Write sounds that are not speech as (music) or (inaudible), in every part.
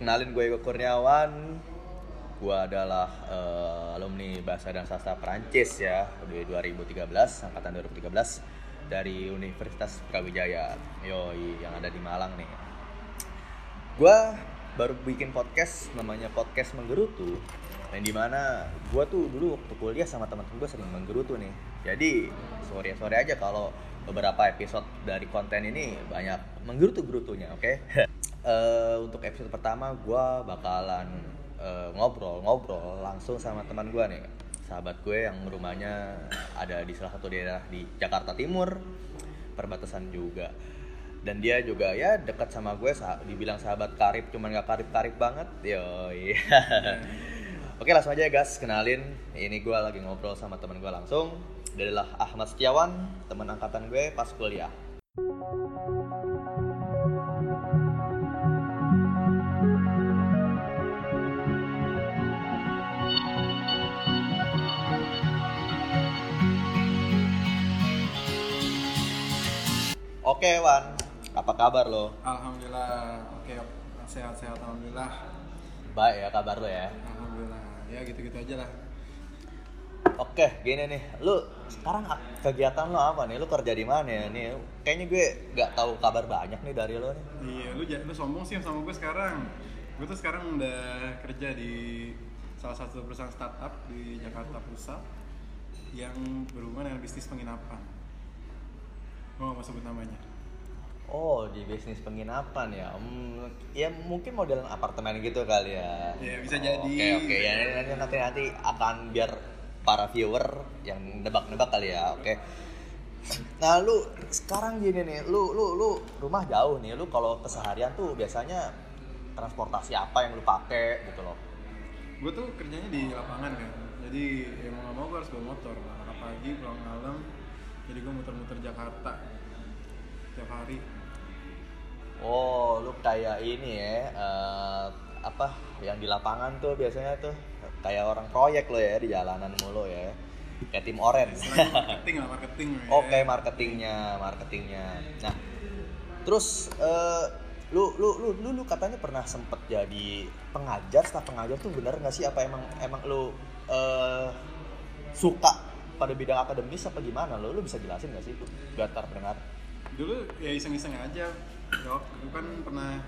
Kenalin gue Ego Kurniawan. Gue adalah eh, alumni Bahasa dan Sastra Perancis ya, di 2013, angkatan 2013 dari Universitas Brawijaya. Yoi, yang ada di Malang nih. Gue baru bikin podcast namanya podcast menggerutu yang di mana gue tuh dulu waktu kuliah sama teman-teman gue sering menggerutu nih jadi sore sore aja kalau beberapa episode dari konten ini banyak menggerutu gerutunya oke (laughs) Eh, untuk episode pertama gue bakalan eh, ngobrol-ngobrol langsung sama teman gue nih sahabat gue yang rumahnya ada di salah satu daerah di Jakarta Timur perbatasan juga. Dan dia juga ya dekat sama gue sah- dibilang sahabat karib cuman gak karib karib banget yo iya (laughs) oke langsung aja ya guys kenalin ini gue lagi ngobrol sama teman gue langsung. Dia adalah Ahmad Setiawan teman angkatan gue pas kuliah oke Wan apa kabar lo Alhamdulillah, oke sehat-sehat alhamdulillah. baik ya kabar lo ya Alhamdulillah. Ya gitu-gitu aja lah. Oke, gini nih, lu sekarang kegiatan lo apa nih? Lu kerja di mana ya? Nih, kayaknya gue nggak tahu kabar banyak nih dari lo nih. Iya, lu lu sombong sih sama gue sekarang. Gue tuh sekarang udah kerja di salah satu perusahaan startup di Jakarta Pusat yang berhubungan dengan bisnis penginapan. Gue gak mau sebut namanya. Oh, di bisnis penginapan ya. Hmm, ya mungkin modelan apartemen gitu kali ya. Ya, bisa Oh, jadi. Oke, oke. Ya nanti nanti nanti akan biar para viewer yang nebak-nebak kali ya. Oke. Nah, lu sekarang gini nih, lu lu lu rumah jauh nih. Lu kalau keseharian tuh biasanya transportasi apa yang lu pakai gitu loh. Gue tuh kerjanya di lapangan kan. Jadi ya mau gak mau gue harus bawa motor. Pagi, pulang malam. Jadi gue muter-muter Jakarta tiap hari. Oh, lu kayak ini ya, eh, apa yang di lapangan tuh biasanya tuh kayak orang proyek lo ya di jalanan mulu ya. Kayak tim. Selain marketing lah, marketing ya. Oke, marketingnya, marketingnya. Nah, terus eh, lu, lu lu lu lu katanya pernah sempet jadi pengajar, staf pengajar tuh bener nggak sih apa emang emang lu eh, suka pada bidang akademis apa gimana lo? Lu bisa jelasin nggak sih? Biar ntar pendengar. Dulu ya iseng-iseng aja dok gue kan pernah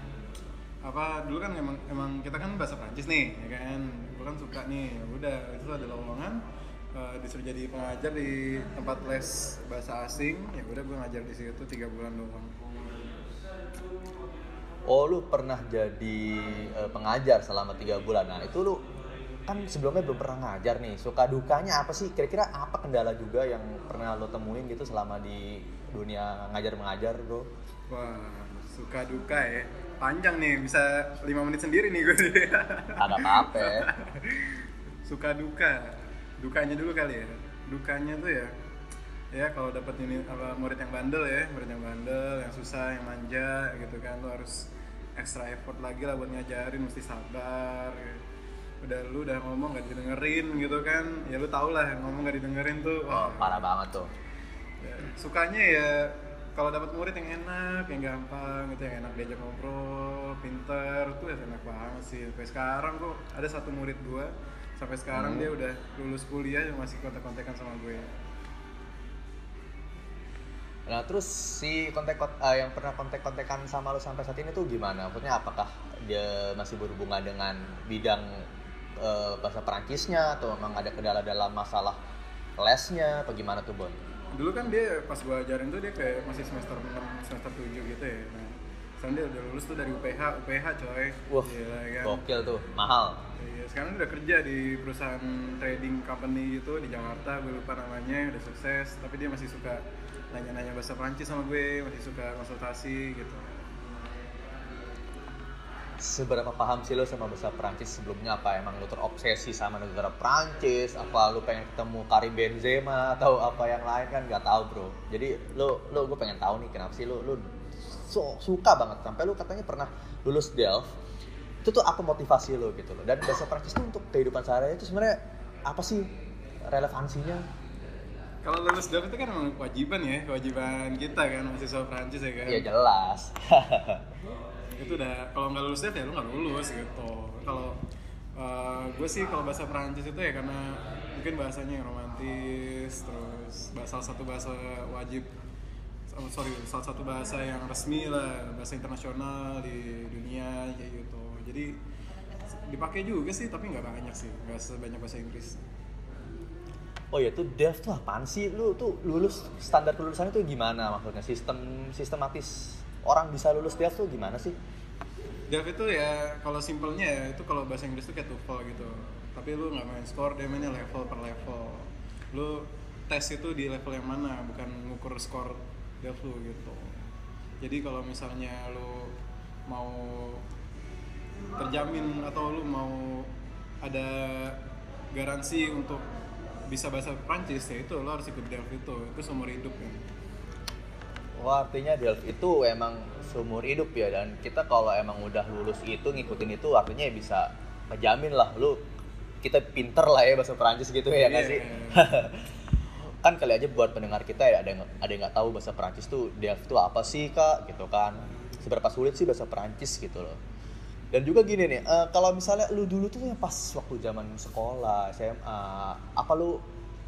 apa dulu kan emang emang kita kan bahasa Prancis nih ya kan gue kan suka nih Ya udah itu ada lowongan eh, disuruh jadi pengajar di tempat les bahasa asing ya udah gue ngajar di situ tiga bulan doang Oh lu pernah jadi eh, pengajar selama tiga bulan. Nah itu lu kan sebelumnya belum pernah ngajar nih. Suka dukanya apa sih? Kira-kira apa kendala juga yang pernah lo temuin gitu selama di dunia ngajar mengajar bro? wah suka duka ya panjang nih bisa lima menit sendiri nih gue Ada apa-apa. ya. (laughs) suka duka dukanya dulu kali ya dukanya tuh ya ya kalau dapat ini apa murid yang bandel ya murid yang bandel yang susah yang manja gitu kan lo harus extra effort lagi lah buat ngajarin mesti sabar ya. udah lu udah ngomong gak didengerin gitu kan ya lu tau lah ngomong gak didengerin tuh Oh, parah banget tuh. Ya, sukanya ya kalau dapat murid yang enak yang gampang gitu yang enak diajak ngobrol pinter tuh ya enak banget sih sampai sekarang kok ada satu murid gua sampai sekarang Hmm. dia udah lulus kuliah masih kontak-kontakan sama gue Nah terus si kontak eh, yang pernah kontak-kontakan sama lo sampai saat ini tuh gimana? Maksudnya apakah dia masih berhubungan dengan bidang eh, bahasa Perancisnya atau memang ada kendala dalam masalah lesnya? Apa gimana tuh Bon? Dulu kan dia pas gua ajarin tuh dia kayak masih semester 6, semester 7 gitu ya nah sekarang dia udah lulus tuh dari UPH UPH coy Wah, Gila, kan? gokil tuh, mahal. Iya, sekarang udah kerja di perusahaan trading company gitu di Jakarta, gue lupa namanya, udah sukses. Tapi dia masih suka nanya-nanya bahasa Prancis sama gue, masih suka konsultasi gitu. Seberapa paham sih lo sama bahasa Perancis sebelumnya? Apa emang lo terobsesi sama negara Perancis? Apa lo pengen ketemu Karim Benzema atau apa yang lain kan nggak tahu bro. Jadi lo lo gue pengen tahu nih kenapa sih lo lo so, suka banget sampai lo katanya pernah lulus Delft itu tuh apa motivasi lo gitu loh dan bahasa Perancis tuh untuk kehidupan sehari itu sebenarnya apa sih relevansinya Kalau lulus DAP itu kan emang kewajiban ya, kewajiban kita kan mahasiswa Prancis ya kan. ya jelas (laughs) itu udah kalau nggak lulus dev ya lu nggak lulus gitu kalau uh, gue sih kalau bahasa Perancis itu ya karena mungkin bahasanya yang romantis terus bahasa satu bahasa wajib oh, sorry salah satu bahasa yang resmi lah bahasa internasional di dunia kayak gitu jadi dipakai juga sih tapi nggak banyak sih nggak sebanyak bahasa Inggris Oh ya tuh dev tuh apaan sih? Lu tuh lulus standar kelulusannya tuh gimana maksudnya? Sistem sistematis orang bisa lulus dev tuh gimana sih? Dev itu ya kalau simpelnya ya itu kalau bahasa Inggris tuh kayak TOEFL gitu. Tapi lu nggak main skor, dia mainnya level per level. Lu tes itu di level yang mana, bukan ngukur skor dev lu gitu. Jadi kalau misalnya lu mau terjamin atau lu mau ada garansi untuk bisa bahasa Prancis ya itu lo harus ikut Delft itu itu seumur hidup ya Wah artinya Delft itu emang seumur hidup ya dan kita kalau emang udah lulus itu ngikutin itu artinya ya bisa ngejamin lah lu kita pinter lah ya bahasa Perancis gitu ya nggak Iya. sih? (laughs) Kan kali aja buat pendengar kita ya ada yang ada yang nggak tahu bahasa Perancis tuh Delft tuh apa sih kak? Gitu kan. Seberapa sulit sih bahasa Perancis gitu loh. Dan juga gini nih eh, kalau misalnya lu dulu tuh yang pas waktu zaman sekolah SMA apa lu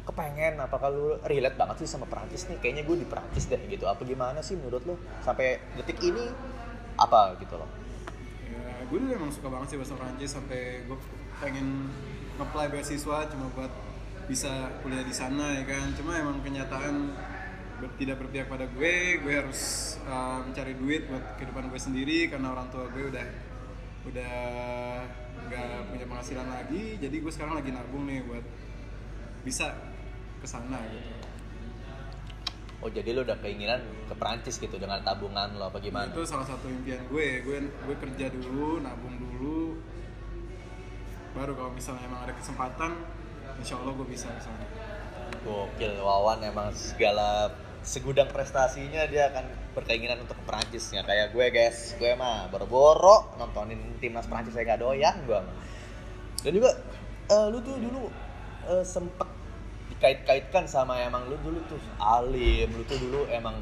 kepengen apakah lu relate banget sih sama Perancis nih? Kayaknya gue di Perancis deh gitu. Apa gimana sih menurut lu? Sampai detik ini apa gitu loh. Ya gue dulu emang suka banget sih bahasa Prancis sampai gue pengen nge-apply beasiswa cuma buat bisa kuliah di sana ya kan? Cuma emang kenyataan ber- tidak berpihak pada gue gue harus uh, mencari duit buat kehidupan gue sendiri karena orang tua gue udah udah nggak punya penghasilan lagi. Jadi gue sekarang lagi nabung nih buat bisa ke sana gitu. Oh jadi lu udah keinginan ke Perancis gitu dengan tabungan lo apa gimana? Itu salah satu impian gue. Gue gue kerja dulu nabung dulu. Baru kalau misalnya emang ada kesempatan insya Allah gue bisa ke sana Gokil, Wawan emang segala segudang prestasinya dia akan berkeinginan untuk ke Perancis ya. Kayak gue guys. Gue mah boro-boro nontonin timnas Perancis saya nggak doyan gue dan juga eh, lu tuh dulu eh, sempet dikait-kaitkan sama emang lu dulu tuh alim lu tuh dulu emang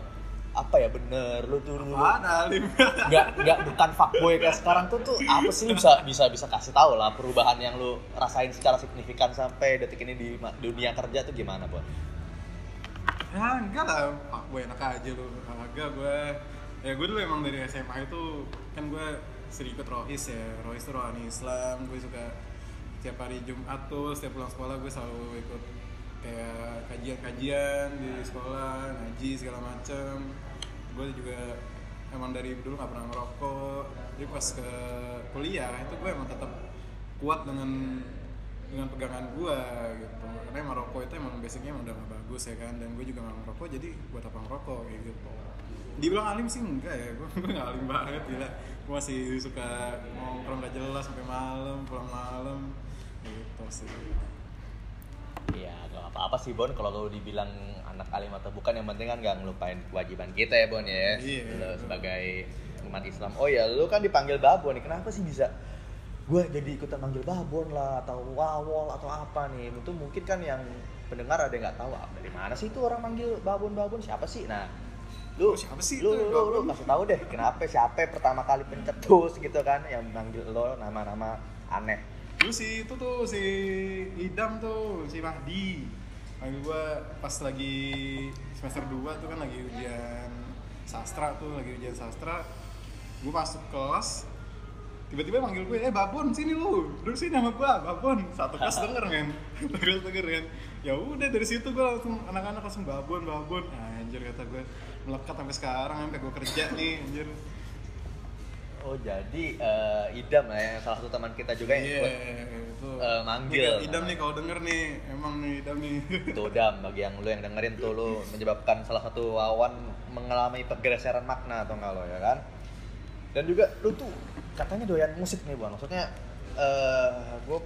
apa ya bener lu tuh dulu Alim? (laughs) nggak nggak bukan fuckboy kayak sekarang tuh tuh apa sih lu bisa bisa bisa kasih tahu lah perubahan yang lu rasain secara signifikan sampai detik ini di dunia kerja tuh gimana buat ya enggak lah gue enak aja lu agak gue ya gue dulu emang dari SMA itu kan gue sering ikut rohis ya rohis itu rohani Islam gue suka tiap hari Jumat tuh setiap pulang sekolah gue selalu ikut kayak kajian-kajian di sekolah ngaji segala macem. Gue juga emang dari dulu nggak pernah ngerokok. Jadi pas ke kuliah itu gue emang tetap kuat dengan dengan pegangan gue gitu. Karena emang rokok itu emang basicnya emang udah gak bagus ya kan dan gue juga gak ngerokok jadi buat apa ngerokok kayak gitu. Dibilang alim sih enggak ya gue (laughs) gue gak alim banget gila. Gue masih suka nongkrong gak jelas sampai malam pulang malam gitu sih Iya, gak apa-apa sih Bon kalau dibilang anak alim atau bukan yang penting kan gak ngelupain kewajiban kita ya Bon ya. Iya. Sebagai umat Islam. Oh ya, lu kan dipanggil babon nih. Kenapa sih bisa gue jadi ikutan manggil babon lah atau wawol atau apa nih? Itu mungkin kan yang pendengar ada yang nggak tahu ah, dari mana sih itu orang manggil babon-babon siapa sih? Nah, lu Oh, siapa sih lu, itu lu, lu, lu kasih tahu deh kenapa siapa pertama kali pencetus gitu kan yang manggil lo nama-nama aneh dulu si itu tuh si Idam tuh si Mahdi. Panggil gua pas lagi semester 2 tuh kan lagi ujian sastra tuh lagi ujian sastra. Gua masuk kelas tiba-tiba manggil gue eh babon sini lu. Duduk sini sama gua babon. Satu kelas denger men. (laughs) Satu denger kan ya udah dari situ gua langsung anak-anak langsung babon babon. Anjir kata gue melekat sampai sekarang sampai gua kerja nih anjir Oh jadi eh, idam lah ya salah satu teman kita juga yang Iya, ikut itu. eh, manggil Nih, Idam nih kalau denger nih, emang nih Idam nih. Tuh dam bagi yang lu yang dengerin tuh lu (laughs) menyebabkan salah satu lawan mengalami pergeseran makna atau enggak lo ya kan? Dan juga lu tuh katanya doyan musik nih buan maksudnya eh gue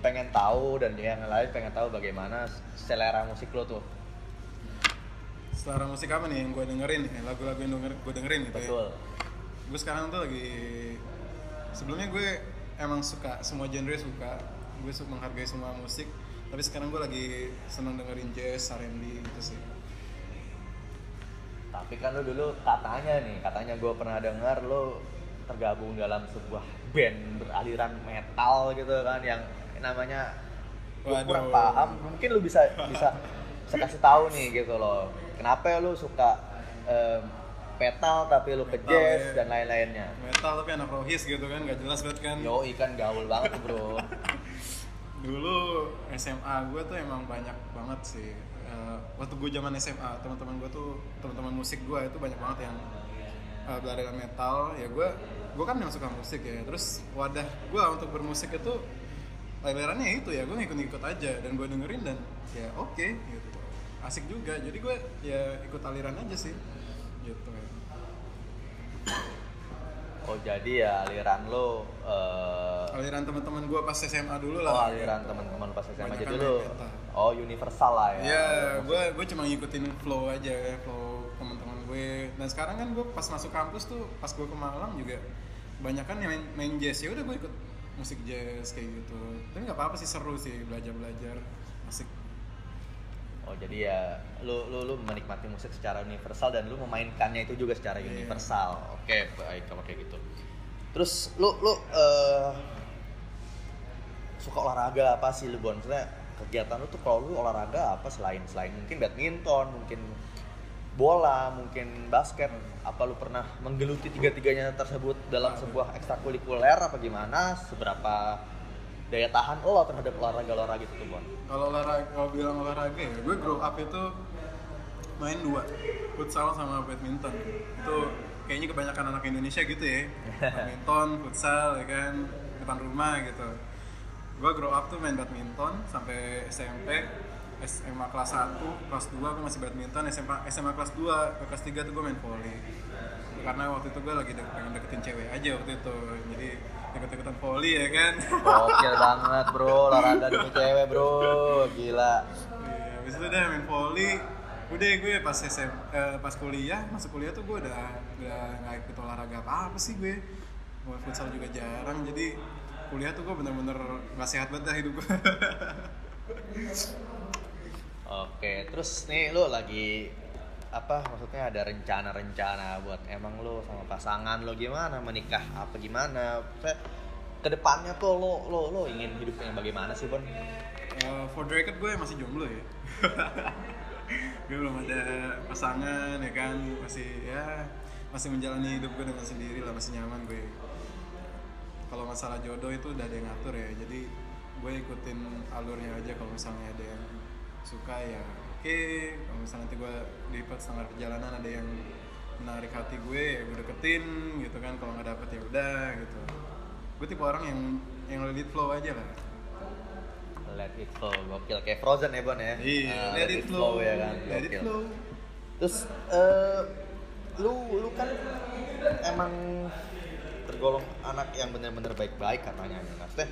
pengen tahu dan yang lain pengen tahu bagaimana selera musik lo tuh Selera musik apa nih yang gue dengerin? Lagu-lagu yang denger, gue dengerin gitu betul ya. Gue sekarang tuh lagi sebelumnya gue emang suka semua genre suka. Gue suka menghargai semua musik. Tapi sekarang gue lagi seneng dengerin jazz, R&B gitu sih. tapi kan lu dulu katanya nih katanya gue pernah dengar lu tergabung dalam sebuah band beraliran metal gitu kan yang namanya Waduh. kurang paham mungkin lu bisa bisa (laughs) bisa kasih tahu nih gitu loh kenapa lu suka em, metal tapi lu ke Metal, jazz ya. dan lain-lainnya. Metal tapi anak rohis gitu kan nggak jelas banget kan. Yo ikan gaul banget tuh, bro. (laughs) Dulu SMA gue tuh emang banyak banget sih. Eh, waktu gue zaman SMA teman-teman gue tuh teman-teman musik gue itu banyak banget yang uh, beraliran metal. Ya gue gue kan yang suka musik ya. Terus wadah gue untuk bermusik itu alirannya itu ya gue ngikut-ngikut aja dan gue dengerin dan ya oke gitu. Asik juga. Jadi gue ya ikut aliran aja sih gitu oh jadi ya aliran lu eh, aliran teman-teman gue pas SMA dulu lah oh aliran teman-teman pas SMA Kebanyakan jadi metal. oh universal lah ya Ya, gue gue cuma ngikutin flow aja ya, flow teman-teman gue. Dan sekarang kan gue pas masuk kampus tuh, pas gue ke Malang juga banyak kan yang main, main jazz ya udah gue ikut musik jazz kayak gitu. Tapi nggak apa-apa sih seru sih belajar belajar asik. Oh jadi ya lu lu lu menikmati musik secara universal dan lu memainkannya itu juga secara Iya. universal. Oke, baik kalau kayak gitu. Terus lu lu eh, suka olahraga apa sih lu Bon? Maksudnya kegiatan lu tuh kalau lu olahraga apa selain selain mungkin badminton, mungkin bola, mungkin basket, apa lu pernah menggeluti tiga-tiganya tersebut dalam sebuah ekstrakurikuler apa gimana? Seberapa daya tahan lo terhadap olahraga-olahraga itu tuh Bon? Kalau olahraga, kalau bilang olahraga ya, gue grow up itu main dua, futsal sama badminton. Itu kayaknya kebanyakan anak Indonesia gitu ya. (laughs) badminton, futsal, ya kan, depan rumah gitu. Gue grow up tuh main badminton sampai SMP, SMA kelas 1, kelas 2 gue masih badminton, SMA, SMA kelas 2, ke kelas 3 tuh gue main volley. Karena waktu itu gue lagi dek, pengen deketin cewek aja waktu itu, jadi deket-deketan volley ya kan. Gokil banget bro, olahraga demi cewek bro, gila. Iya, habis itu udah main volley. Udah gue pas SM, eh, pas kuliah, masuk kuliah tuh gue udah udah nggak ikut olahraga apa apa sih gue. Mau futsal juga jarang, jadi kuliah tuh gue bener-bener nggak sehat banget dah hidup gue. (laughs) Oke, terus nih lu lagi apa maksudnya ada rencana-rencana buat emang lu sama pasangan lu gimana menikah apa gimana Maksudnya, ke depannya tuh lo lo lo ingin hidup yang bagaimana sih Bon? Eh, for the record gue masih jomblo ya. (laughs) gue belum ada pasangan ya kan, masih ya masih menjalani hidup gue dengan sendiri lah, masih nyaman gue. Kalau masalah jodoh itu udah ada yang ngatur ya, jadi gue ikutin alurnya aja kalau misalnya ada yang suka ya oke, kalau misalnya nanti gue di setengah perjalanan ada yang menarik hati gue ya gue deketin gitu kan, kalau nggak dapet ya udah gitu. Gue tipe orang yang yang let it flow aja lah. Let it flow, gokil kayak Frozen ya Bon ya? Iya, Ah, let, it flow, ya kan, let it gokil. flow. Terus eh, lu lu kan emang tergolong anak yang bener-bener baik-baik katanya. Maksudnya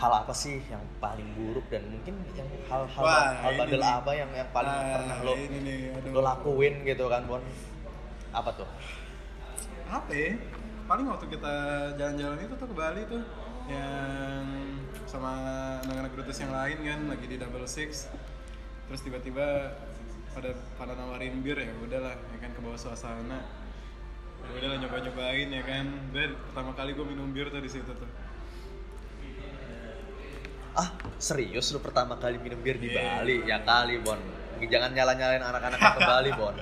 hal apa sih yang paling buruk dan mungkin yang hal-hal Wah, hal bandel apa yang yang paling Ah, pernah lo ini nih, aduh. lo lakuin gitu kan Bon? Apa tuh? apa ya? paling waktu kita jalan-jalan itu tuh ke Bali tuh yang sama anak-anak Brutus yang lain kan lagi di double six terus tiba-tiba pada pada nawarin bir ya udahlah ya kan ke bawah suasana ya udahlah nyoba-nyobain ya kan gue pertama kali gue minum bir tuh di situ tuh Ah serius lu pertama kali minum bir di Iya. Bali? Ya kali Bon. Jangan nyala-nyalain anak-anak yang ke Bali Bon.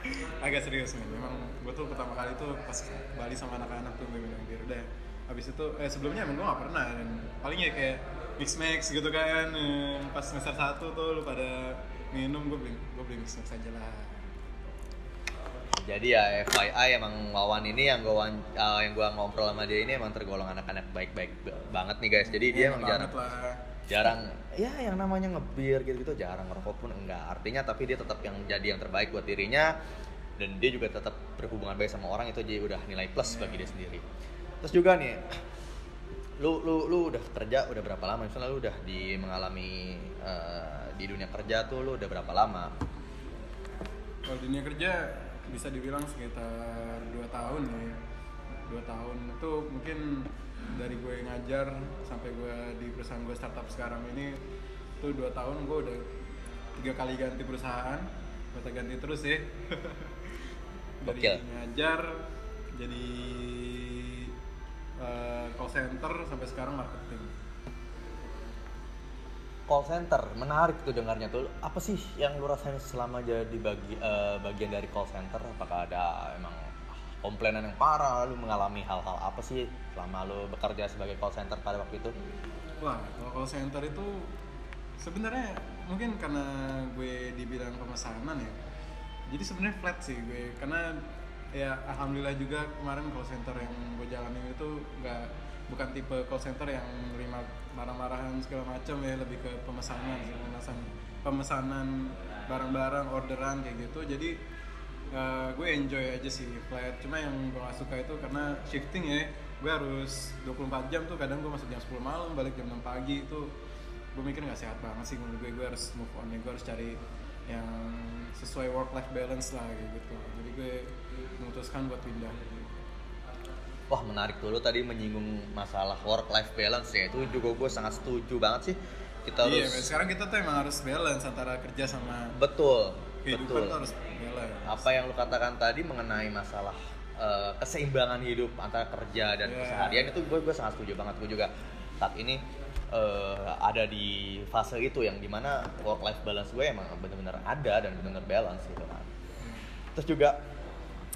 (laughs) agak serius nih memang gue tuh pertama kali tuh pas Bali sama anak-anak tuh minum bir udah habis itu eh sebelumnya emang gue gak pernah dan paling ya kayak mix max gitu kan eh, pas semester satu tuh lu pada minum gue beli gue beli mix max aja lah Jadi ya FYI emang Wawan ini yang gua wan- uh, yang gua ngobrol sama dia ini emang tergolong anak-anak baik-baik banget nih guys. Jadi dia Enak emang jarang lah jarang ya yang namanya ngebir gitu-gitu jarang ngerokok pun enggak. Artinya tapi dia tetap yang jadi yang terbaik buat dirinya dan dia juga tetap berhubungan baik sama orang itu jadi udah nilai plus bagi dia sendiri. Terus juga nih lu lu lu udah kerja udah berapa lama? Misalnya lu udah di mengalami uh, di dunia kerja tuh lu udah berapa lama? kalau dunia kerja bisa dibilang sekitar 2 tahun ya. 2 tahun. Itu mungkin dari gue ngajar sampai gue di perusahaan gue startup sekarang ini tuh 2 tahun gue udah tiga kali ganti perusahaan. Gue ganti terus ya (laughs) dari Gokil. ngajar jadi eh, call center sampai sekarang marketing call center. Menarik tuh dengarnya tuh. Apa sih yang lu rasain selama jadi bagi eh, bagian dari call center? Apakah ada emang komplainan yang parah lu mengalami hal-hal apa sih selama lu bekerja sebagai call center pada waktu itu? Wah, call center itu sebenarnya mungkin karena gue dibilang pemesanan ya. Jadi sebenarnya flat sih gue. Karena ya alhamdulillah juga kemarin call center yang gue jalanin itu nggak bukan tipe call center yang menerima marah-marahan segala macam ya lebih ke pemesanan pemesanan pemesanan barang-barang orderan kayak gitu. Jadi eh, gue enjoy aja sih flat. Cuma yang gue gak suka itu karena shifting ya gue harus 24 jam tuh kadang gue masuk jam 10 malam balik jam 6 pagi itu gue mikir nggak sehat banget sih gue. Gue harus move on ya gue harus cari yang sesuai work life balance lah gitu. Jadi gue memutuskan buat pindah wah menarik tuh lu tadi menyinggung masalah work life balance ya itu juga gue sangat setuju banget sih. Kita iya harus sekarang kita tuh emang harus balance antara kerja sama betul betul. harus balance. Apa yang lu katakan tadi mengenai masalah eh, keseimbangan hidup antara kerja dan Yeah. keseharian itu gue gue sangat setuju banget. Gue juga saat ini eh, ada di fase itu yang di mana work life balance gue emang bener-bener ada dan bener-bener balance gitu kan. Terus juga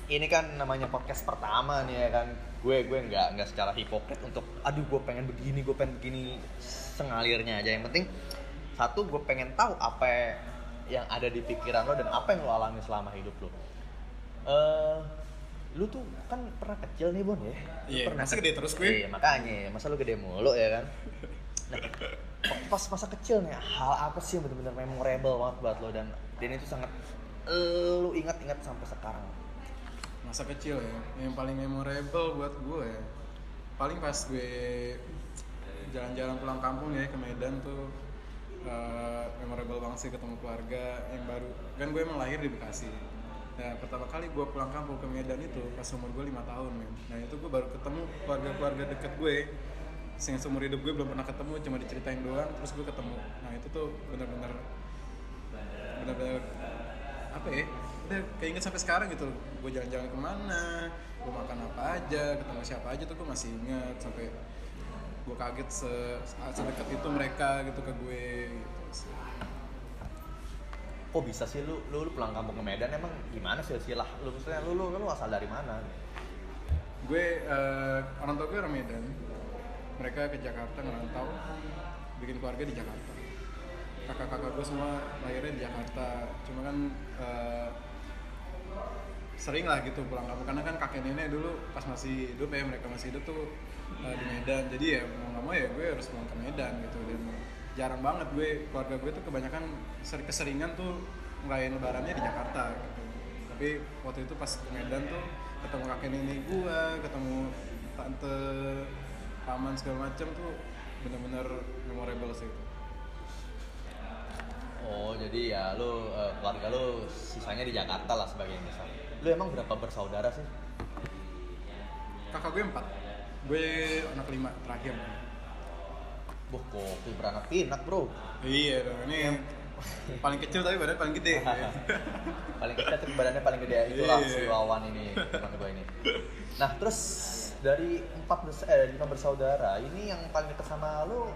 ini kan namanya podcast pertama nih ya kan gue gue nggak nggak secara hipokrit untuk aduh gue pengen begini gue pengen begini sengalirnya aja. Yang penting satu gue pengen tahu apa yang ada di pikiran lo dan apa yang lo alami selama hidup lo. Eh lu tuh kan pernah kecil nih bon ya? Iya, pernah masa gede terus gue? iya makanya masa lu gede mulu ya kan? Nah, pas masa kecil nih hal apa sih yang bener-bener memorable banget buat lo? Dan dan itu sangat eh, lu ingat-ingat sampai sekarang masa kecil ya. Yang paling memorable buat gue ya paling pas gue jalan-jalan pulang kampung ya ke Medan tuh eh, memorable banget sih ketemu keluarga yang baru. Kan gue emang lahir di Bekasi. Nah pertama kali gue pulang kampung ke Medan itu pas umur gue lima tahun men. Nah itu gue baru ketemu keluarga-keluarga deket gue. Yang seumur hidup gue belum pernah ketemu cuma diceritain doang terus gue ketemu. Nah itu tuh bener-bener bener-bener apa ya udah keinget sampai sekarang gitu gue jalan-jalan ke mana gue makan apa aja ketemu siapa aja tuh gue masih ingat sampai gue kaget se sedekat itu mereka gitu ke gue gitu. kok bisa sih lu lu, lu pulang kampung ke Medan emang gimana sih silsilah lu? Maksudnya lu lu lu asal dari mana? Gue eh, orang tua gue orang Medan. Mereka ke Jakarta ngerantau bikin keluarga di Jakarta. Kakak-kakak gue semua lahirnya di Jakarta. Cuma kan eh, sering lah gitu pulang kampung. Karena kan kakek nenek dulu pas masih hidup ya mereka masih hidup tuh eh, di Medan. Jadi ya mau nggak mau ya gue harus pulang ke Medan gitu. Dan jarang banget gue keluarga gue tuh kebanyakan ser- keseringan tuh ngerayain lebarannya di Jakarta gitu. Tapi waktu itu pas ke Medan tuh ketemu kakek nenek gue ketemu tante paman segala macam tuh bener-bener memorable sih itu oh jadi ya lu eh, keluarga lu sisanya di Jakarta lah sebagai misal lu emang berapa bersaudara sih? Kakak gue empat. Gue anak lima terakhir. Boh, kok beranak pinak bro. Iya dong. Ini paling kecil tapi badan paling gede. (laughs) Paling kecil tapi badannya paling gede. Itulah Iya. si Wawan ini teman gue ini. Nah terus dari empat bers eh, lima bersaudara ini yang paling dekat sama lu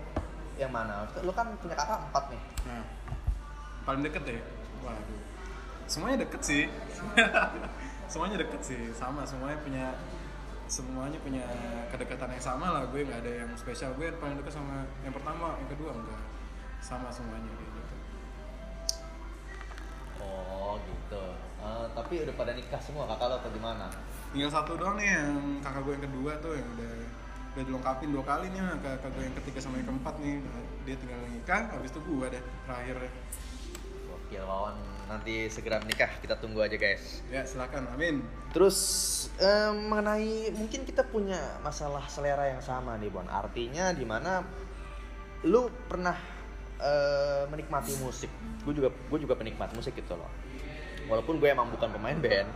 yang mana? Lu kan punya kakak empat nih. Nah paling deket ya waduh. Semuanya deket sih. (laughs) Semuanya deket sih. Sama semuanya punya semuanya punya kedekatan yang sama lah. Gue nggak ada yang spesial. Gue paling deket sama yang pertama yang kedua enggak. Sama semuanya kayak gitu. Oh gitu. Eh, tapi udah pada nikah semua kakak lo atau gimana? Tinggal satu doang nih yang kakak gue yang kedua tuh yang udah udah dilengkapin dua kali nih kakak gue yang ketiga sama yang keempat nih. Dia tinggal nikah habis itu gue deh terakhir Gokil Wawan nanti segera menikah kita tunggu aja guys ya silakan amin Terus eh, mengenai mungkin kita punya masalah selera yang sama nih Bon. Artinya di mana lu pernah eh, menikmati musik. Gue juga gue juga penikmat musik gitu loh. Walaupun gue emang bukan pemain band,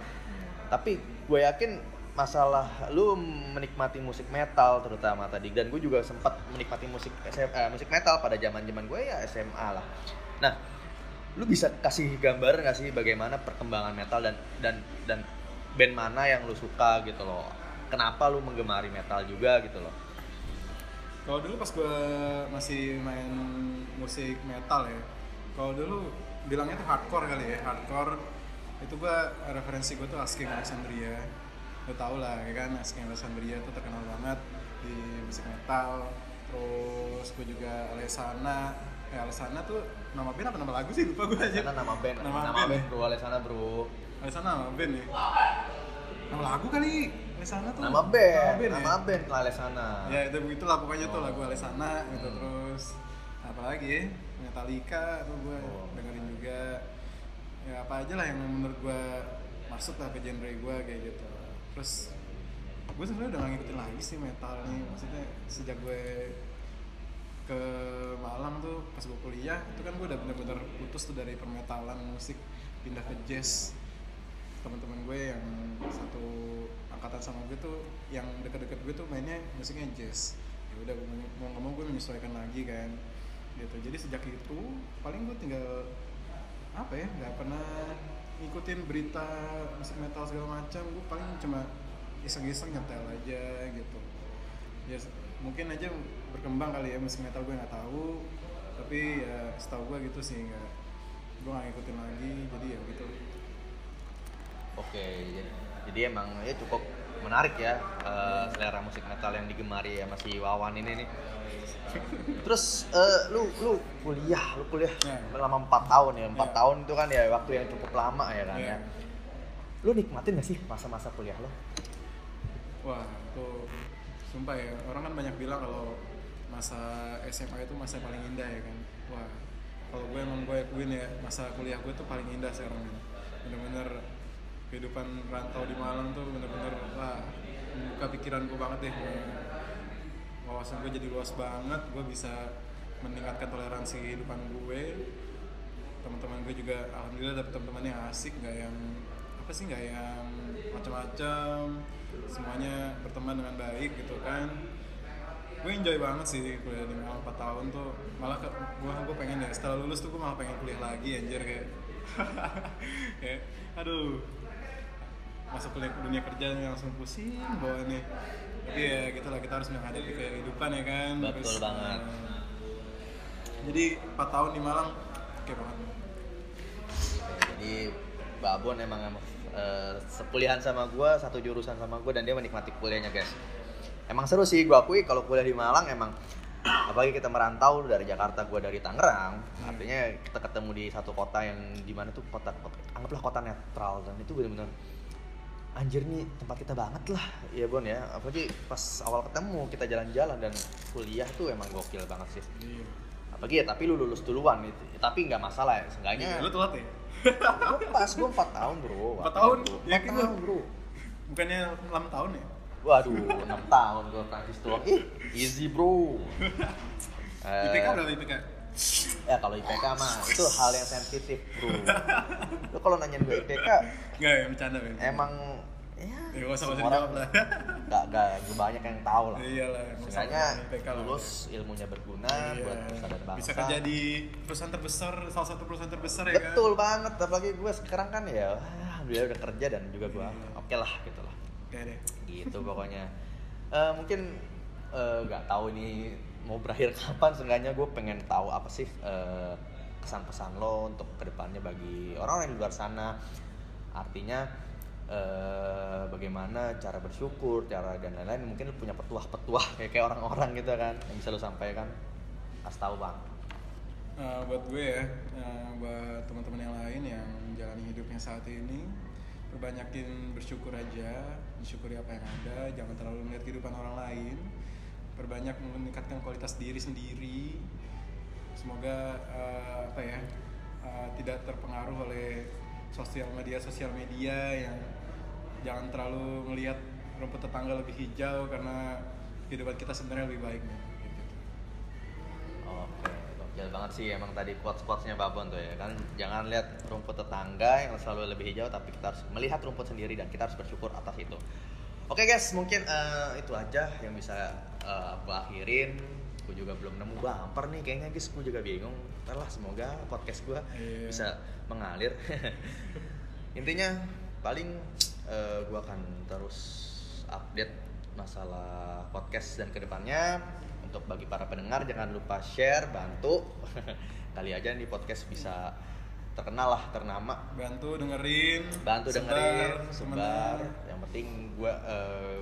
tapi gue yakin masalah lu menikmati musik metal terutama tadi dan gue juga sempat menikmati musik SM eh, musik metal pada zaman zaman gue ya SMA lah. Nah, lu bisa kasih gambaran gak sih bagaimana perkembangan metal dan dan dan band mana yang lu suka gitu loh? Kenapa lu menggemari metal juga gitu loh? Kalau dulu pas gue masih main musik metal ya, kalau dulu bilangnya tuh hardcore kali ya, hardcore. Itu gue referensi gue tuh Asking Alexandria, lo tau lah ya kan? Asking Alexandria tuh terkenal banget di musik metal, terus gue juga Alessana, eh Alessana tuh nama band apa nama lagu sih lupa gue aja. karena nama band Nama nama, band band, ya? bro Alessana bro Alessana nama band ya. Nama lagu kali Alessana tuh. nama band ya? nama band Alessana ya itu begitulah pokoknya tuh Oh. lagu Alessana gitu Hmm. terus apalagi ya Metallica tuh gue Oh. dengerin juga ya apa aja lah yang menurut gue masuk lah ke genre gue kayak gitu terus gue sebenarnya udah gak ngikutin lagi sih metal nih maksudnya sejak gue ke Malang tuh pas gue kuliah itu kan gue udah bener-bener putus tuh dari permetalan musik pindah ke jazz. Teman-teman gue yang satu angkatan sama gue tuh yang deket-deket gue tuh mainnya musiknya jazz. Ya udah mau nggak mau gue menyesuaikan lagi kan gitu. Jadi sejak itu paling gue tinggal apa ya nggak pernah ngikutin berita musik metal segala macam. Gue paling cuma iseng-iseng nyetel aja gitu. Ya mungkin aja berkembang kali ya musik metal gue nggak tahu tapi ya setahu gue gitu sih nggak gue nggak ngikutin lagi jadi ya gitu Oke, jadi, jadi emang ya cukup menarik ya eh, selera musik metal yang digemari ya masih Wawan ini nih. Terus eh, lu lu kuliah, lu kuliah Ya. selama 4 tahun ya. 4 Ya. tahun itu kan ya waktu yang cukup lama ya kan Ya. ya. Lu nikmatin gak sih masa-masa kuliah lo? Wah, itu sumpah ya. Orang kan banyak bilang kalau masa SMA itu masa paling indah ya kan. Wah, kalau gue emang gue akuin ya, masa kuliah gue tuh paling indah sekarang ini. Bener-bener kehidupan rantau di Malang tuh bener-bener wah membuka pikiran gue banget deh. Wawasan gue jadi luas banget. Gue bisa meningkatkan toleransi kehidupan gue. Teman-teman gue juga alhamdulillah dapet teman-teman yang asik, nggak yang apa sih nggak yang macam-macam semuanya berteman dengan baik gitu kan. Gue enjoy banget sih kuliah di Malang 4 tahun tuh. Malah ke, gue gue pengen ya setelah lulus tuh gue malah pengen kuliah lagi anjir kayak (laughs) kayak aduh masuk kuliah ke dunia kerja nih langsung pusing bawaannya tapi ya gitu lah kita harus menghadapi kehidupan ya kan. Betul banget. eh, jadi 4 tahun di Malang oke banget. Jadi Babon emang eh, sekuliahan sama gua, satu jurusan sama gua dan dia menikmati kuliahnya guys. Emang seru sih gua akui kalau kuliah di Malang emang apalagi kita merantau dari Jakarta gua dari Tangerang artinya kita ketemu di satu kota yang di mana tuh kota, kota anggaplah kota netral dan itu benar-benar anjir nih tempat kita banget lah. Ya Bon ya. Apalagi pas awal ketemu kita jalan-jalan dan kuliah tuh emang gokil banget sih. Iya. Apalagi ya tapi lu lulus duluan itu tapi nggak masalah ya seenggaknya. Lu telat ya Gua pas gue 4 tahun bro. Empat tahun? Empat Yakin lu? tahun bro. Bukannya 6 tahun ya? Waduh 6 tahun gue praktis doang Ih easy bro. (laughs) Eh, IPK berapa IPK? Ya kalau IPK mah itu hal yang sensitif bro. Lu kalau nanyain gue IPK Enggak ya, bercanda. Emang Ya, Ya gak usah semua usah orang dijawab lah Gak, gak, gak banyak yang tahu lah Iyalah, nggak lah. lulus ilmunya berguna Iya. buat nusa dan bangsa Bisa kerja di perusahaan terbesar, salah satu perusahaan terbesar ya kan? Betul banget, apalagi gue sekarang kan ya Alhamdulillah udah kerja dan juga gue Iya. oke lah gitu lah deh gitu pokoknya Eh, mungkin eh, nggak tahu ini mau berakhir kapan seenggaknya gue pengen tahu apa sih eh, kesan-pesan lo untuk ke depannya bagi orang-orang di luar sana artinya eh, bagaimana cara bersyukur cara dan lain-lain mungkin lo punya petuah-petuah kayak kayak orang-orang gitu kan yang bisa lo sampaikan. Kasih tahu bang. Eh, buat gue ya, eh, buat teman-teman yang lain yang menjalani hidupnya saat ini, perbanyakin bersyukur aja, disyukuri apa yang ada, jangan terlalu melihat kehidupan orang lain, perbanyak meningkatkan kualitas diri sendiri. Semoga eh, apa ya, eh, tidak terpengaruh oleh sosial media sosial media yang jangan terlalu melihat rumput tetangga lebih hijau karena kehidupan kita sebenarnya lebih baik nih. Gitu. Oke, gokil banget sih emang tadi quotes-quotesnya Babon tuh ya kan Jangan lihat rumput tetangga yang selalu lebih hijau Tapi kita harus melihat rumput sendiri dan kita harus bersyukur atas itu Oke guys, mungkin eh, itu aja yang bisa eh, gue akhirin Gue juga belum nemu bumper nih kayaknya guys Gue juga bingung Ntar lah semoga podcast gue Iya. bisa mengalir (laughs) Intinya paling gue akan terus update masalah podcast dan ke depannya. Untuk bagi para pendengar jangan lupa share bantu. (laughs) Kali aja nih podcast bisa terkenal lah ternama. Bantu dengerin. Bantu dengerin sebar. Yang penting gue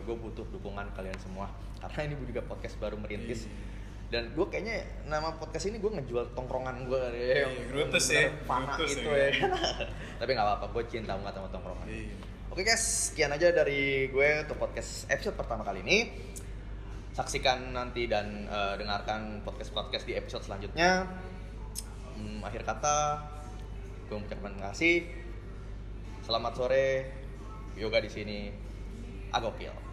gue butuh dukungan kalian semua. Karena ini juga podcast baru merintis. Iya. dan gue kayaknya nama podcast ini gue ngejual tongkrongan gue Iya, Grutus ya, Grutus itu ya. ya. (laughs) Tapi nggak apa-apa gue cinta banget sama tongkrongan. Iya. Oke guys, sekian aja dari gue untuk podcast episode pertama kali ini. Saksikan nanti dan eh, dengarkan podcast-podcast di episode selanjutnya. Hmm, akhir kata, gue mengucapkan terima kasih. Selamat sore, yoga di sini. Agokil.